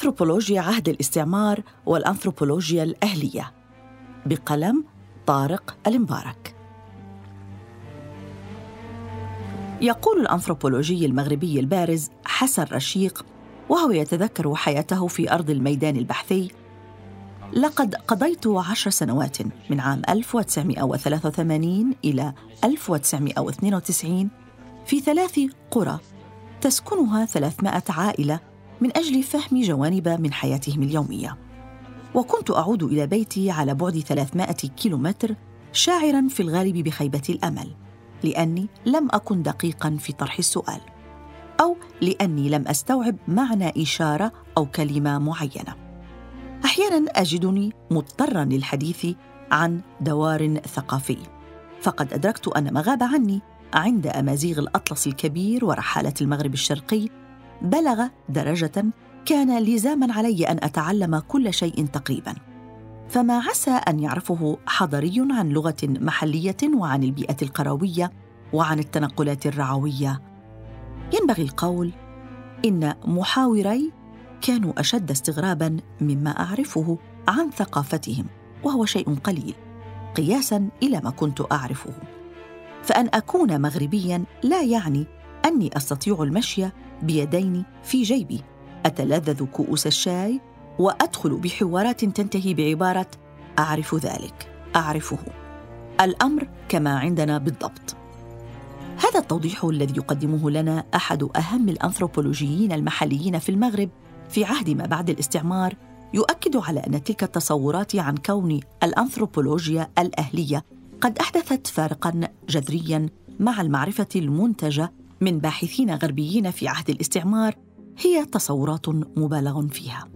أنثروبولوجيا عهد الاستعمار والأنثروبولوجيا الأهلية. بقلم طارق المبارك. يقول الأنثروبولوجي المغربي البارز حسن رشيق وهو يتذكر حياته في أرض الميدان البحثي لقد قضيت عشر سنوات من عام 1983 إلى 1992 في ثلاث قرى تسكنها 300 عائلة من أجل فهم جوانب من حياتهم اليومية. وكنت أعود إلى بيتي على بعد 300 كيلومتر شاعرا في الغالب بخيبة الأمل لأني لم أكن دقيقا في طرح السؤال أو لأني لم أستوعب معنى إشارة أو كلمة معينة. أحيانا أجدني مضطرا للحديث عن دوار ثقافي فقد أدركت أن ما غاب عني عند أمازيغ الأطلس الكبير ورحالة المغرب الشرقي بلغ درجة كان لزاما علي أن أتعلم كل شيء تقريبا. فما عسى أن يعرفه حضري عن لغة محلية وعن البيئة القروية وعن التنقلات الرعوية. ينبغي القول إن محاوري كانوا أشد استغرابا مما أعرفه عن ثقافتهم وهو شيء قليل قياسا إلى ما كنت أعرفه. فأن أكون مغربيا لا يعني أني أستطيع المشي بيدين في جيبي. أتلذذ كؤوس الشاي وأدخل بحوارات تنتهي بعبارة أعرف ذلك أعرفه. الأمر كما عندنا بالضبط. هذا التوضيح الذي يقدمه لنا أحد أهم الأنثروبولوجيين المحليين في المغرب في عهد ما بعد الاستعمار يؤكد على أن تلك التصورات عن كون الأنثروبولوجيا الأهلية قد أحدثت فارقا جذريا مع المعرفة المنتجة من باحثين غربيين في عهد الاستعمار هي تصورات مبالغ فيها.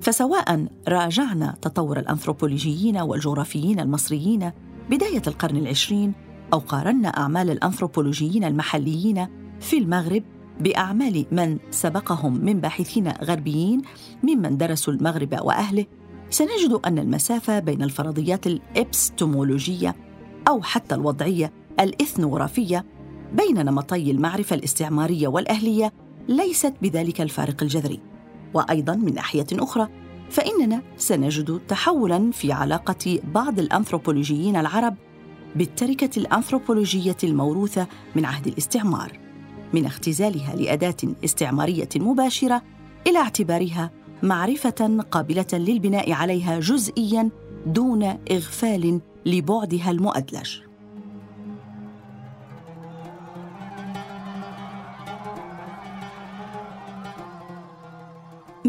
فسواء راجعنا تطور الأنثروبولوجيين والجغرافيين المصريين بداية القرن العشرين أو قارنا أعمال الأنثروبولوجيين المحليين في المغرب بأعمال من سبقهم من باحثين غربيين ممن درسوا المغرب وأهله سنجد أن المسافة بين الفرضيات الإبستمولوجية أو حتى الوضعية الإثنوغرافية بين نمطي المعرفة الاستعمارية والأهلية ليست بذلك الفارق الجذري. وأيضا من ناحية أخرى فإننا سنجد تحولا في علاقة بعض الأنثروبولوجيين العرب بالتركة الأنثروبولوجية الموروثة من عهد الاستعمار من اختزالها لأداة استعمارية مباشرة إلى اعتبارها معرفة قابلة للبناء عليها جزئيا دون إغفال لبعدها المؤدلج.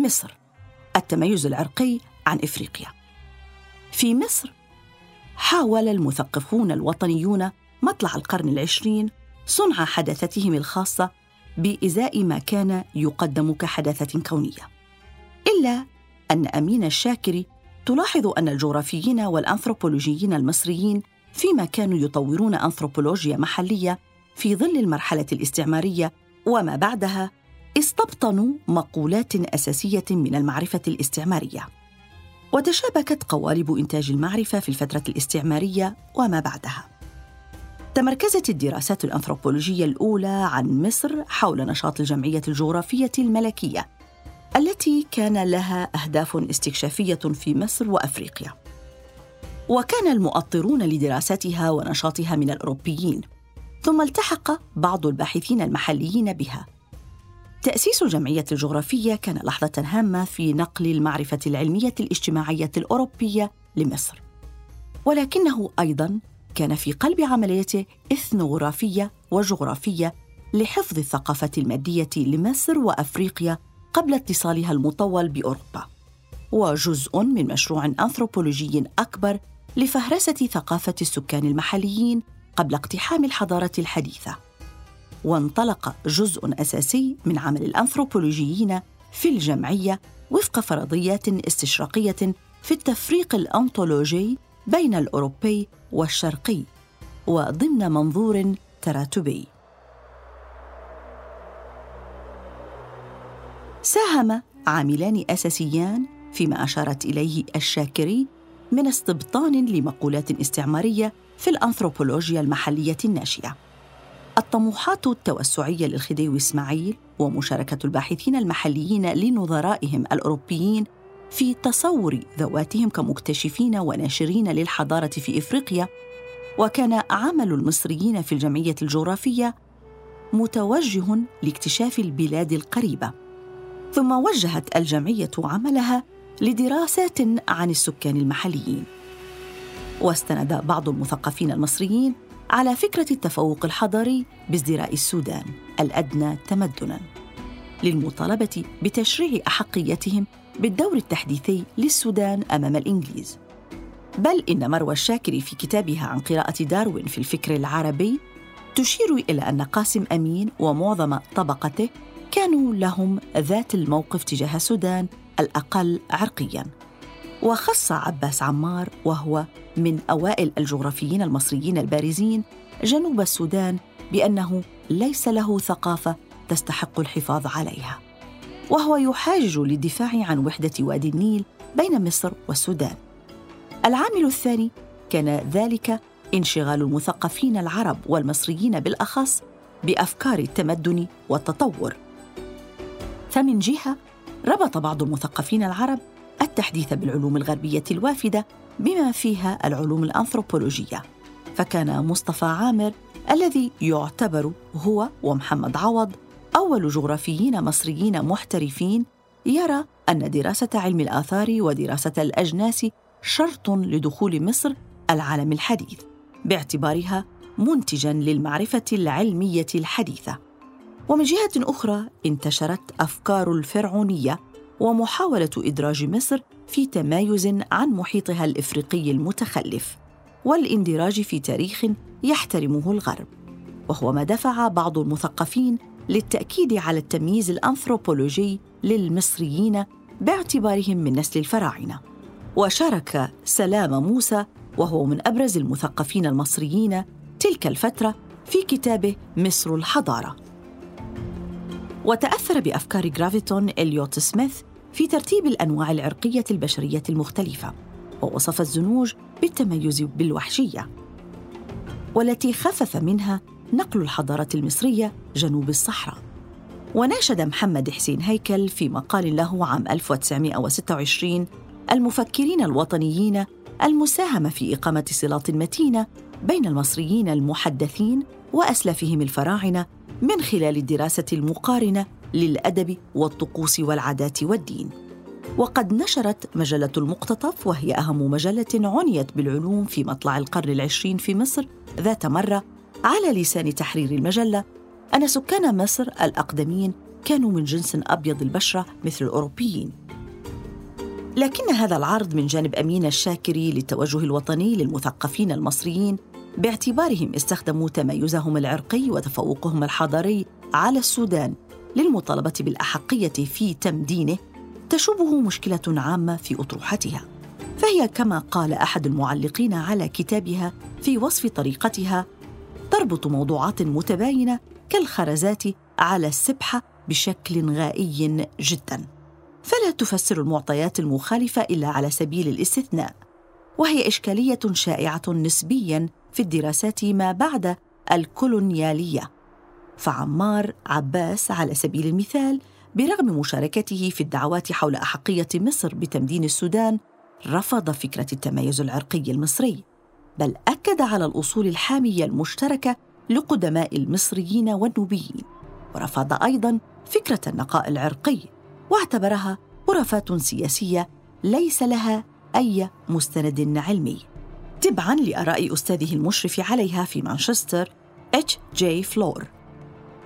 مصر التميز العرقي عن إفريقيا. في مصر حاول المثقفون الوطنيون مطلع القرن العشرين صنع حداثتهم الخاصة بإزاء ما كان يقدم كحداثة كونية. إلا أن أمين الشاكري تلاحظ أن الجغرافيين والأنثروبولوجيين المصريين فيما كانوا يطورون أنثروبولوجيا محلية في ظل المرحلة الاستعمارية وما بعدها استبطنوا مقولات أساسية من المعرفة الاستعمارية. وتشابكت قوالب إنتاج المعرفة في الفترة الاستعمارية وما بعدها. تمركزت الدراسات الأنثروبولوجية الأولى عن مصر حول نشاط الجمعية الجغرافية الملكية التي كان لها أهداف استكشافية في مصر وأفريقيا. وكان المؤطرون لدراستها ونشاطها من الأوروبيين ثم التحق بعض الباحثين المحليين بها. تأسيس الجمعية الجغرافية كان لحظة هامة في نقل المعرفة العلمية الاجتماعية الأوروبية لمصر. ولكنه أيضاً كان في قلب عملية إثنوغرافية وجغرافية لحفظ الثقافة المادية لمصر وأفريقيا قبل اتصالها المطول بأوروبا. وجزء من مشروع أنثروبولوجي أكبر لفهرسة ثقافة السكان المحليين قبل اقتحام الحضارة الحديثة. وانطلق جزء أساسي من عمل الأنثروبولوجيين في الجمعية وفق فرضيات استشراقية في التفريق الانطولوجي بين الأوروبي والشرقي وضمن منظور تراتبي. ساهم عاملان أساسيان فيما أشارت إليه الشاكري من استبطان لمقولات استعمارية في الأنثروبولوجيا المحلية الناشئة. الطموحات التوسعية للخديوي إسماعيل ومشاركة الباحثين المحليين لنظرائهم الأوروبيين في تصور ذواتهم كمكتشفين وناشرين للحضارة في إفريقيا وكان عمل المصريين في الجمعية الجغرافية متوجه لاكتشاف البلاد القريبة. ثم وجهت الجمعية عملها لدراسات عن السكان المحليين. واستند بعض المثقفين المصريين على فكرة التفوق الحضاري بازدراء السودان الأدنى تمدناً للمطالبة بتشريع أحقيتهم بالدور التحديثي للسودان أمام الإنجليز. بل إن مروى الشاكري في كتابها عن قراءة داروين في الفكر العربي تشير إلى أن قاسم أمين ومعظم طبقته كانوا لهم ذات الموقف تجاه السودان الأقل عرقياً. وخص عباس عمار وهو من أوائل الجغرافيين المصريين البارزين جنوب السودان بأنه ليس له ثقافة تستحق الحفاظ عليها. وهو يحاجج للدفاع عن وحدة وادي النيل بين مصر والسودان. العامل الثاني كان ذلك انشغال المثقفين العرب والمصريين بالأخص بأفكار التمدن والتطور. فمن جهة ربط بعض المثقفين العرب التحديث بالعلوم الغربية الوافدة بما فيها العلوم الأنثروبولوجية. فكان مصطفى عامر الذي يعتبر هو ومحمد عوض أول جغرافيين مصريين محترفين يرى أن دراسة علم الآثار ودراسة الأجناس شرط لدخول مصر العالم الحديث باعتبارها منتجا للمعرفة العلمية الحديثة. ومن جهة أخرى انتشرت أفكار الفرعونية ومحاولة إدراج مصر في تمايز عن محيطها الإفريقي المتخلف والاندراج في تاريخ يحترمه الغرب. وهو ما دفع بعض المثقفين للتأكيد على التمييز الأنثروبولوجي للمصريين باعتبارهم من نسل الفراعنة. وشارك سلام موسى وهو من أبرز المثقفين المصريين تلك الفترة في كتابه مصر الحضارة. وتأثر بأفكار جرافيتون إليوت سميث في ترتيب الأنواع العرقية البشرية المختلفة ووصف الزنوج بالتميز بالوحشية. والتي خفف منها نقل الحضارة المصرية جنوب الصحراء. وناشد محمد حسين هيكل في مقال له عام 1926 المفكرين الوطنيين المساهمه في إقامة صلات متينة بين المصريين المحدثين وأسلافهم الفراعنة من خلال الدراسة المقارنة للأدب والطقوس والعادات والدين. وقد نشرت مجلة المقتطف وهي أهم مجلة عنيت بالعلوم في مطلع القرن العشرين في مصر ذات مرة على لسان تحرير المجلة. أن سكان مصر الأقدمين كانوا من جنس أبيض البشرة مثل الأوروبيين. لكن هذا العرض من جانب أمين الشاكري للتوجه الوطني للمثقفين المصريين باعتبارهم استخدموا تميزهم العرقي وتفوقهم الحضاري على السودان. للمطالبة بالأحقية في تمدينه تشوبه مشكلة عامة في أطروحتها. فهي كما قال أحد المعلقين على كتابها في وصف طريقتها تربط موضوعات متباينة كالخرزات على السبحة بشكل غائي جدا. فلا تفسر المعطيات المخالفة إلا على سبيل الاستثناء. وهي إشكالية شائعة نسبيا في الدراسات ما بعد الكولونيالية. فعمار عباس على سبيل المثال برغم مشاركته في الدعوات حول أحقية مصر بتمدين السودان رفض فكرة التميز العرقي المصري بل أكد على الأصول الحامية المشتركة لقدماء المصريين والنوبيين ورفض أيضا فكرة النقاء العرقي واعتبرها خرافات سياسية ليس لها أي مستند علمي. تبعا لآراء أستاذه المشرف عليها في مانشستر اتش جي فلور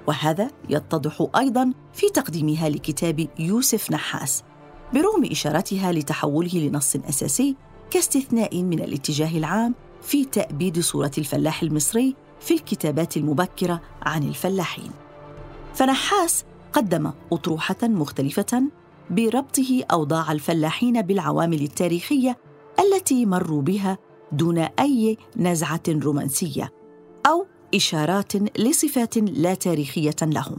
وهذا يتضح أيضا في تقديمها لكتاب يوسف نحاس برغم إشارتها لتحوله لنص أساسي كاستثناء من الاتجاه العام في تأبيد صورة الفلاح المصري في الكتابات المبكرة عن الفلاحين. فنحاس قدم أطروحة مختلفة بربطه أوضاع الفلاحين بالعوامل التاريخية التي مروا بها دون أي نزعة رومانسية أو إشارات لصفات لا تاريخية لهم.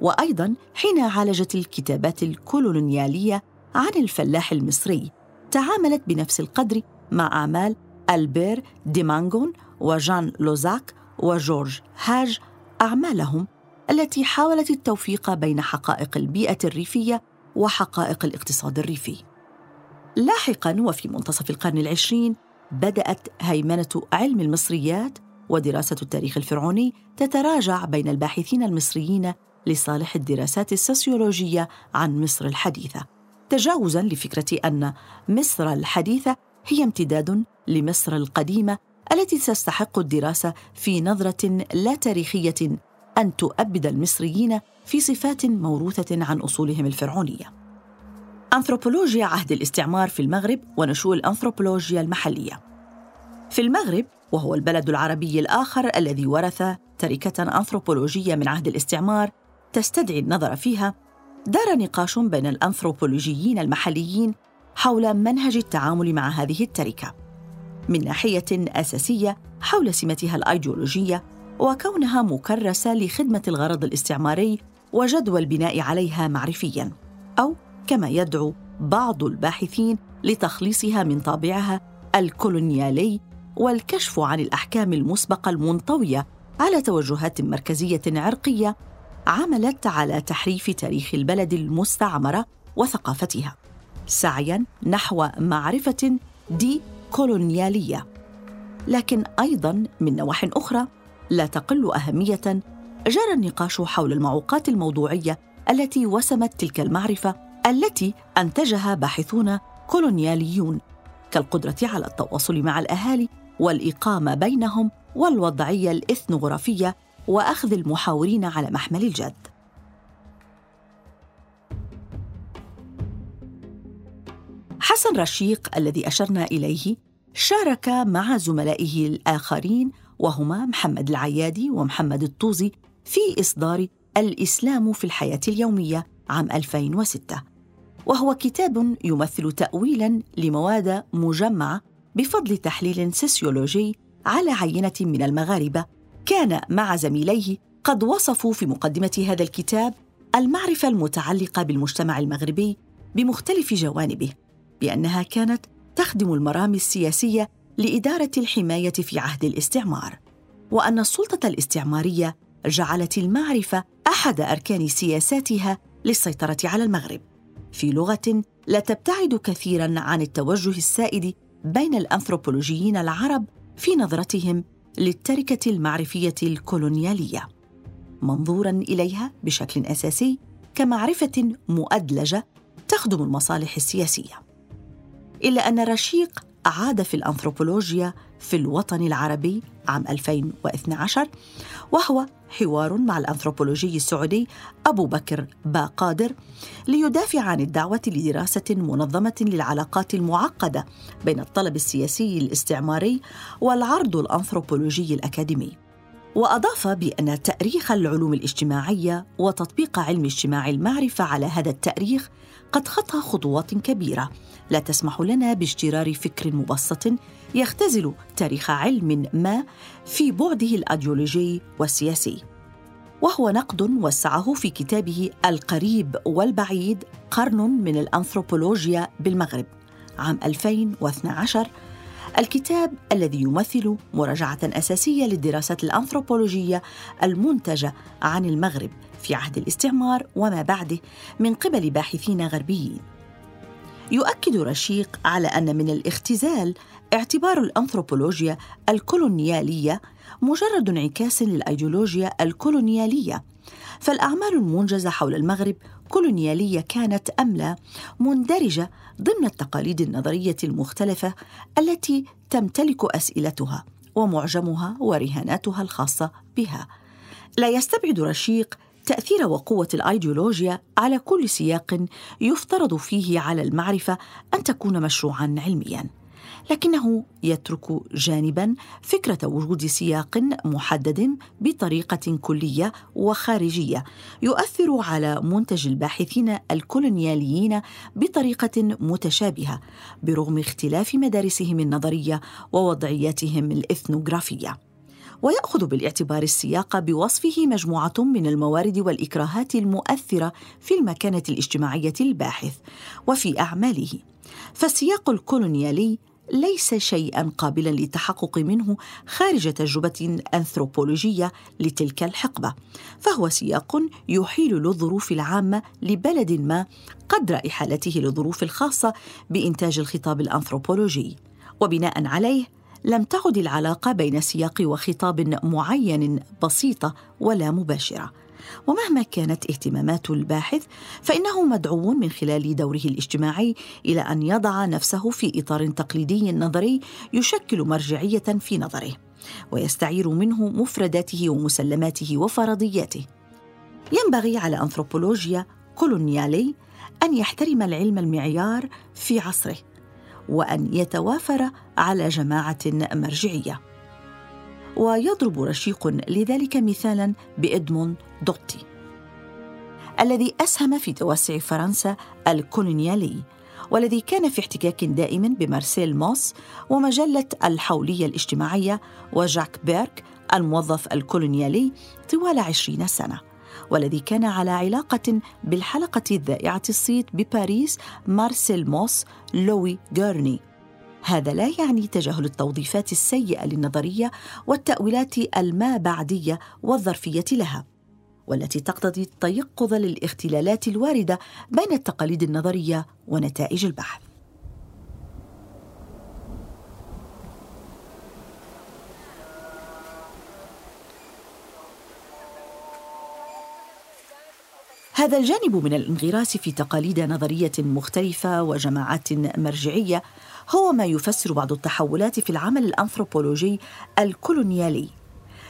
وأيضا حين عالجت الكتابات الكولونيالية عن الفلاح المصري تعاملت بنفس القدر مع أعمال ألبير ديمانغون وجان لوزاك وجورج هاج أعمالهم التي حاولت التوفيق بين حقائق البيئة الريفية وحقائق الاقتصاد الريفي. لاحقا وفي منتصف القرن العشرين بدأت هيمنة علم المصريات ودراسة التاريخ الفرعوني تتراجع بين الباحثين المصريين لصالح الدراسات السوسيولوجية عن مصر الحديثة تجاوزا لفكرة أن مصر الحديثة هي امتداد لمصر القديمة التي تستحق الدراسة في نظرة لا تاريخية أن تؤبد المصريين في صفات موروثة عن أصولهم الفرعونية. أنثروبولوجيا عهد الاستعمار في المغرب ونشوء الأنثروبولوجيا المحلية. في المغرب وهو البلد العربي الآخر الذي ورث تركة أنثروبولوجية من عهد الاستعمار تستدعي النظر فيها دار نقاش بين الأنثروبولوجيين المحليين حول منهج التعامل مع هذه التركة. من ناحية أساسية حول سمتها الأيديولوجية وكونها مكرسة لخدمة الغرض الاستعماري وجدوى البناء عليها معرفيا أو كما يدعو بعض الباحثين لتخليصها من طابعها الكولونيالي والكشف عن الأحكام المسبقة المنطوية على توجهات مركزية عرقية عملت على تحريف تاريخ البلد المستعمرة وثقافتها سعيا نحو معرفة دي كولونياليه لكن أيضا من نواح أخرى لا تقل أهمية جرى النقاش حول المعوقات الموضوعية التي وسمت تلك المعرفة التي أنتجها باحثون كولونياليون كالقدرة على التواصل مع الأهالي والإقامة بينهم والوضعية الاثنوغرافيه وأخذ المحاورين على محمل الجد. حسن رشيق الذي أشرنا إليه شارك مع زملائه الآخرين وهما محمد العيادي ومحمد الطوزي في إصدار الإسلام في الحياة اليومية عام 2006 وهو كتاب يمثل تاويلا لمواد مجمعة بفضل تحليل سوسيولوجي على عينة من المغاربة. كان مع زميليه قد وصفوا في مقدمة هذا الكتاب المعرفة المتعلقة بالمجتمع المغربي بمختلف جوانبه بأنها كانت تخدم المرامي السياسية لإدارة الحماية في عهد الاستعمار وأن السلطة الاستعمارية جعلت المعرفة أحد أركان سياساتها للسيطرة على المغرب. في لغة لا تبتعد كثيرا عن التوجه السائد بين الأنثروبولوجيين العرب في نظرتهم للتركة المعرفية الكولونيالية منظورا إليها بشكل أساسي كمعرفة مؤدلجة تخدم المصالح السياسية. إلا أن رشيق عاد في الأنثروبولوجيا في الوطن العربي عام 2012 وهو حوار مع الأنثروبولوجي السعودي أبو بكر باقادر ليدافع عن الدعوة لدراسة منظمة للعلاقات المعقدة بين الطلب السياسي الاستعماري والعرض الأنثروبولوجي الأكاديمي. وأضاف بأن تأريخ العلوم الاجتماعية وتطبيق علم اجتماع المعرفة على هذا التأريخ قد خطى خطوات كبيرة. لا تسمح لنا باجترار فكر مبسط يختزل تاريخ علم ما في بعده الأيديولوجي والسياسي. وهو نقد وسعه في كتابه القريب والبعيد قرن من الأنثروبولوجيا بالمغرب. عام 2012 الكتاب الذي يمثل مراجعة أساسية للدراسات الأنثروبولوجية المنتجة عن المغرب في عهد الاستعمار وما بعده من قبل باحثين غربيين. يؤكد رشيق على أن من الاختزال اعتبار الأنثروبولوجيا الكولونيالية مجرد انعكاس للأيديولوجيا الكولونيالية فالأعمال المنجزة حول المغرب كولونيالية كانت أم لا مندرجة ضمن التقاليد النظرية المختلفة التي تمتلك أسئلتها ومعجمها ورهاناتها الخاصة بها. لا يستبعد رشيق تأثير وقوة الأيديولوجيا على كل سياق يفترض فيه على المعرفة أن تكون مشروعا علميا. لكنه يترك جانبا فكرة وجود سياق محدد بطريقة كلية وخارجية يؤثر على منتج الباحثين الكولونياليين بطريقة متشابهة برغم اختلاف مدارسهم النظرية ووضعياتهم الإثنوغرافية. ويأخذ بالاعتبار السياق بوصفه مجموعة من الموارد والإكراهات المؤثرة في المكانة الاجتماعية للباحث وفي أعماله. فالسياق الكولونيالي ليس شيئا قابلا للتحقق منه خارج تجربة أنثروبولوجية لتلك الحقبة فهو سياق يحيل للظروف العامة لبلد ما قدر احالته للظروف الخاصة بإنتاج الخطاب الأنثروبولوجي. وبناء عليه لم تعد العلاقة بين سياق وخطاب معين بسيطة ولا مباشرة. ومهما كانت اهتمامات الباحث فإنه مدعو من خلال دوره الاجتماعي إلى أن يضع نفسه في إطار تقليدي نظري يشكل مرجعية في نظره ويستعير منه مفرداته ومسلماته وفرضياته. ينبغي على أنثروبولوجيا كولونيالي أن يحترم العلم المعيار في عصره. وأن يتوافر على جماعة مرجعية. ويضرب رشيق لذلك مثالا بإدموند دوتي الذي أسهم في توسع فرنسا الكولونيالي والذي كان في احتكاك دائم بمارسيل موس ومجلة الحولية الاجتماعية وجاك بيرك الموظف الكولونيالي طوال عشرين سنة. والذي كان على علاقة بالحلقة الذائعة الصيت بباريس مارسيل موس لوي جيرني هذا لا يعني تجاهل التوظيفات السيئة للنظرية والتأويلات الما بعديه والظرفية لها والتي تقتضي التيقظ للاختلالات الواردة بين التقاليد النظرية ونتائج البحث. هذا الجانب من الانغراس في تقاليد نظرية مختلفة وجماعات مرجعية هو ما يفسر بعض التحولات في العمل الأنثروبولوجي الكولونيالي.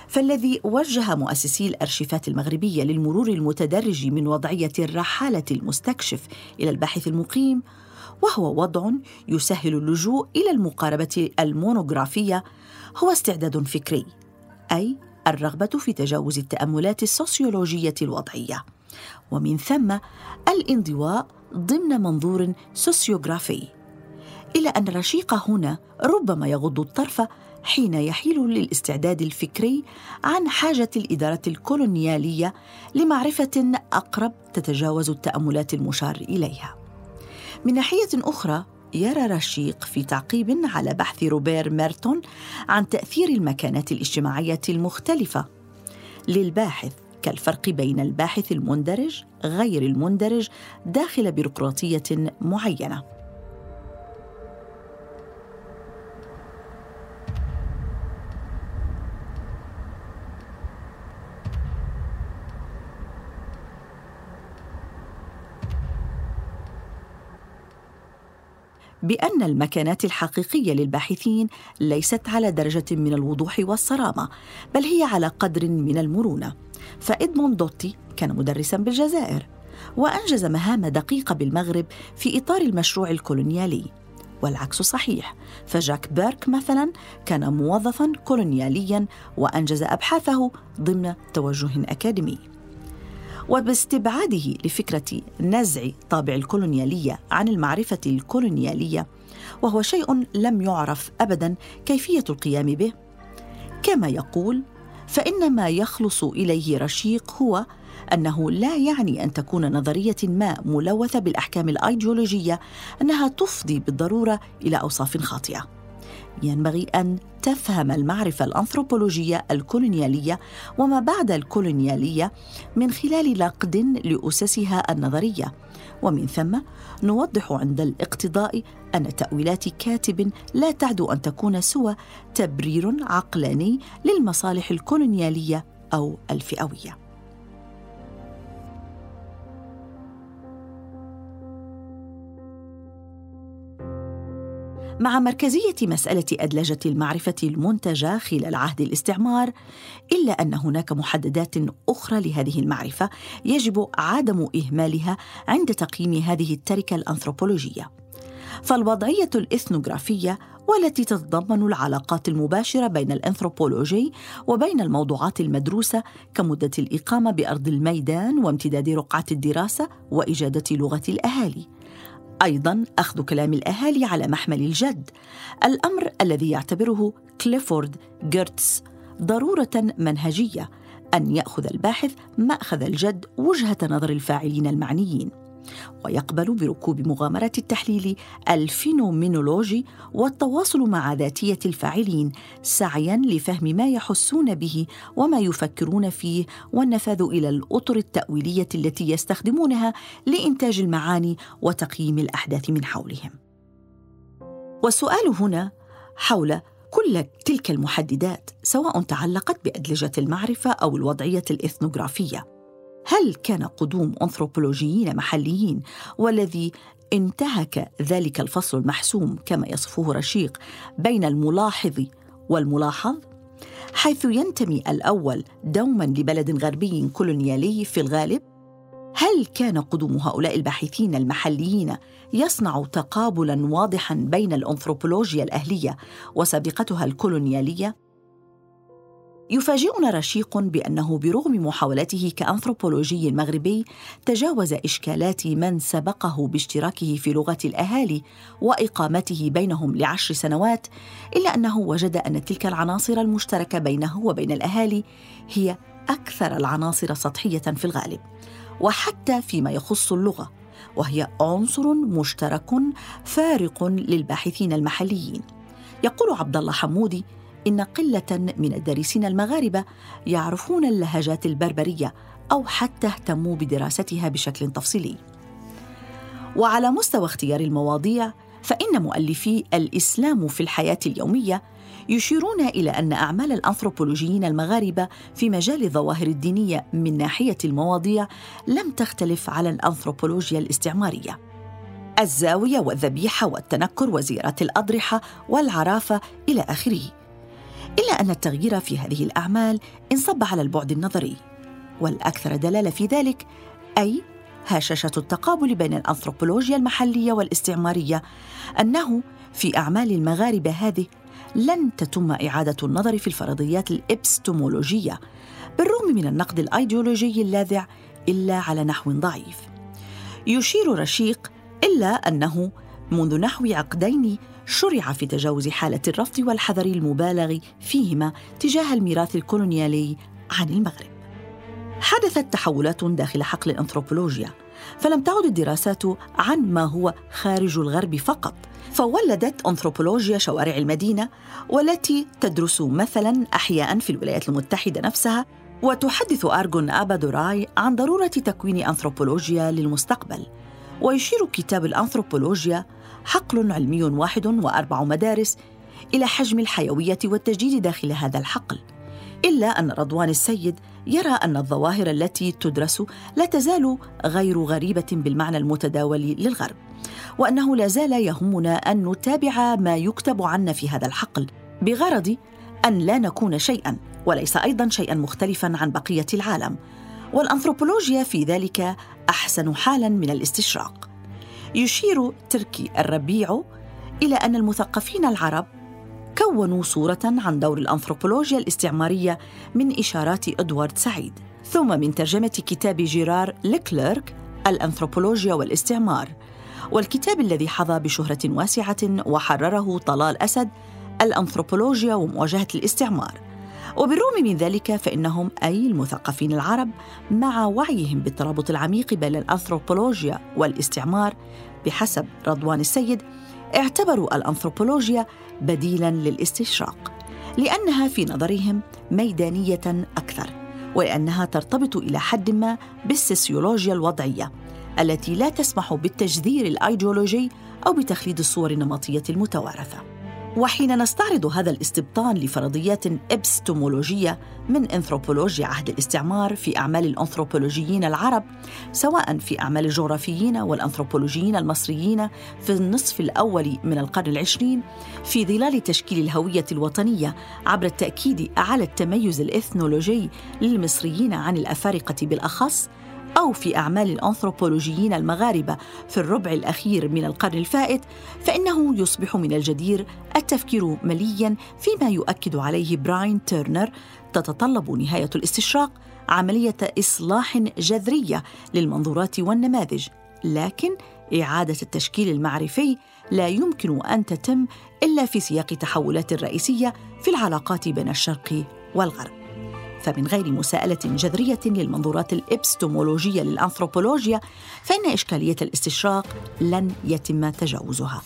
فالذي وجه مؤسسي الأرشيفات المغربية للمرور المتدرج من وضعية الرحالة المستكشف إلى الباحث المقيم وهو وضع يسهل اللجوء إلى المقاربة المونوغرافية هو استعداد فكري أي الرغبة في تجاوز التأملات السوسيولوجية الوضعية. ومن ثم الانضواء ضمن منظور سوسيوغرافي الا أن الرشيق هنا ربما يغض الطرف حين يحيل للاستعداد الفكري عن حاجة الإدارة الكولونيالية لمعرفة أقرب تتجاوز التأملات المشار إليها. من ناحية أخرى يرى رشيق في تعقيب على بحث روبير ميرتون عن تأثير المكانات الاجتماعية المختلفة. للباحث كالفرق بين الباحث المندرج غير المندرج داخل بيروقراطية معينة. بأن المكانات الحقيقية للباحثين ليست على درجة من الوضوح والصرامة بل هي على قدر من المرونة. فإدموند دوتي كان مدرسا بالجزائر وأنجز مهام دقيقة بالمغرب في إطار المشروع الكولونيالي. والعكس صحيح فجاك بيرك مثلا كان موظفا كولونياليا وأنجز أبحاثه ضمن توجه أكاديمي. وباستبعاده لفكرة نزع طابع الكولونيالية عن المعرفة الكولونيالية وهو شيء لم يعرف أبدا كيفية القيام به. كما يقول فإن ما يخلص إليه رشيق هو أنه لا يعني أن تكون نظرية ما ملوثة بالأحكام الأيديولوجية أنها تفضي بالضرورة إلى أوصاف خاطئة. ينبغي أن تفهم المعرفة الأنثروبولوجية الكولونيالية وما بعد الكولونيالية من خلال نقد لأسسها النظرية. ومن ثم نوضح عند الاقتضاء أن تأويلات كاتب لا تعدو أن تكون سوى تبرير عقلاني للمصالح الكولونيالية أو الفئوية. مع مركزية مسألة أدلجة المعرفة المنتجة خلال عهد الاستعمار إلا أن هناك محددات أخرى لهذه المعرفة يجب عدم إهمالها عند تقييم هذه التركة الأنثروبولوجية. فالوضعية الإثنوغرافية والتي تتضمن العلاقات المباشرة بين الأنثروبولوجي وبين الموضوعات المدروسة كمدة الإقامة بأرض الميدان وامتداد رقعة الدراسة وإجادة لغة الأهالي. أيضا أخذ كلام الأهالي على محمل الجد الأمر الذي يعتبره كليفورد جيرتس. ضرورة منهجية أن يأخذ الباحث مأخذ الجد وجهة نظر الفاعلين المعنيين. ويقبل بركوب مغامرة التحليل الفينومينولوجي والتواصل مع ذاتية الفاعلين سعيا لفهم ما يحسون به وما يفكرون فيه والنفاذ إلى الأطر التأويلية التي يستخدمونها لإنتاج المعاني وتقييم الأحداث من حولهم. والسؤال هنا حول كل تلك المحددات سواء تعلقت بأدلجة المعرفة أو الوضعية الإثنوغرافية هل كان قدوم أنثروبولوجيين محليين والذي انتهك ذلك الفصل المحسوم كما يصفه رشيق بين الملاحظ والملاحظ؟ حيث ينتمي الأول دوما لبلد غربي كولونيالي في الغالب هل كان قدوم هؤلاء الباحثين المحليين يصنع تقابلا واضحا بين الأنثروبولوجيا الأهلية وسابقتها الكولونيالية؟ يفاجئنا رشيق بأنه برغم محاولته كأنثروبولوجي مغربي تجاوز إشكالات من سبقه باشتراكه في لغه الأهالي وإقامته بينهم لعشر سنوات إلا أنه وجد أن تلك العناصر المشتركة بينه وبين الأهالي هي أكثر العناصر سطحية في الغالب وحتى فيما يخص اللغة وهي عنصر مشترك فارق للباحثين المحليين. يقول عبد الله حمودي إن قلة من الدارسين المغاربة يعرفون اللهجات البربرية أو حتى اهتموا بدراستها بشكل تفصيلي. وعلى مستوى اختيار المواضيع فإن مؤلفي الإسلام في الحياة اليومية يشيرون إلى أن أعمال الأنثروبولوجيين المغاربة في مجال الظواهر الدينية من ناحية المواضيع لم تختلف على الأنثروبولوجيا الاستعمارية. الزاوية والذبيحة والتنكر وزيارات الأضرحة والعرافة إلى آخره. الا أن التغيير في هذه الأعمال انصب على البعد النظري. والأكثر دلالة في ذلك أي هشاشة التقابل بين الأنثروبولوجيا المحلية والاستعمارية أنه في أعمال المغاربة هذه لن تتم إعادة النظر في الفرضيات الإبستمولوجية بالرغم من النقد الأيديولوجي اللاذع إلا على نحو ضعيف. يشير رشيق إلا أنه منذ نحو عقدين شرع في تجاوز حالة الرفض والحذر المبالغ فيهما تجاه الميراث الكولونيالي عن المغرب. حدثت تحولات داخل حقل الأنثروبولوجيا فلم تعد الدراسات عن ما هو خارج الغرب فقط فولدت أنثروبولوجيا شوارع المدينة والتي تدرس مثلا أحياء في الولايات المتحدة نفسها وتحدث أرجون أبادوراي عن ضرورة تكوين أنثروبولوجيا للمستقبل ويشير كتاب الأنثروبولوجيا حقل علمي واحد وأربع مدارس إلى حجم الحيوية والتجديد داخل هذا الحقل إلا أن رضوان السيد يرى أن الظواهر التي تدرس لا تزال غير غريبة بالمعنى المتداول للغرب وأنه لا زال يهمنا أن نتابع ما يكتب عنا في هذا الحقل بغرض أن لا نكون شيئا وليس أيضا شيئا مختلفا عن بقية العالم والأنثروبولوجيا في ذلك أحسن حالا من الاستشراق. يشير تركي الربيع إلى أن المثقفين العرب كونوا صورة عن دور الأنثروبولوجيا الاستعمارية من إشارات إدوارد سعيد ثم من ترجمة كتاب جيرار ليكليرك الأنثروبولوجيا والاستعمار والكتاب الذي حظى بشهرة واسعة وحرره طلال أسد الأنثروبولوجيا ومواجهة الاستعمار. وبالرغم من ذلك فإنهم أي المثقفين العرب مع وعيهم بالترابط العميق بين الأنثروبولوجيا والاستعمار بحسب رضوان السيد اعتبروا الأنثروبولوجيا بديلا للاستشراق لأنها في نظرهم ميدانية أكثر ولأنها ترتبط إلى حد ما بالسيسيولوجيا الوضعية التي لا تسمح بالتجذير الأيديولوجي أو بتخليد الصور النمطية المتوارثة. وحين نستعرض هذا الاستبطان لفرضيات إبستمولوجية من أنثروبولوجيا عهد الاستعمار في أعمال الأنثروبولوجيين العرب سواء في أعمال الجغرافيين والأنثروبولوجيين المصريين في النصف الأول من القرن العشرين في ظلال تشكيل الهوية الوطنية عبر التأكيد على التميز الإثنولوجي للمصريين عن الأفارقة بالأخص أو في أعمال الأنثروبولوجيين المغاربة في الربع الأخير من القرن الفائت فإنه يصبح من الجدير التفكير مليا فيما يؤكد عليه براين تيرنر تتطلب نهاية الاستشراق عملية إصلاح جذرية للمنظورات والنماذج لكن إعادة التشكيل المعرفي لا يمكن أن تتم إلا في سياق تحولات رئيسية في العلاقات بين الشرق والغرب. فمن غير مساءلة جذرية للمنظورات الإبستمولوجية للأنثروبولوجيا فإن إشكالية الاستشراق لن يتم تجاوزها.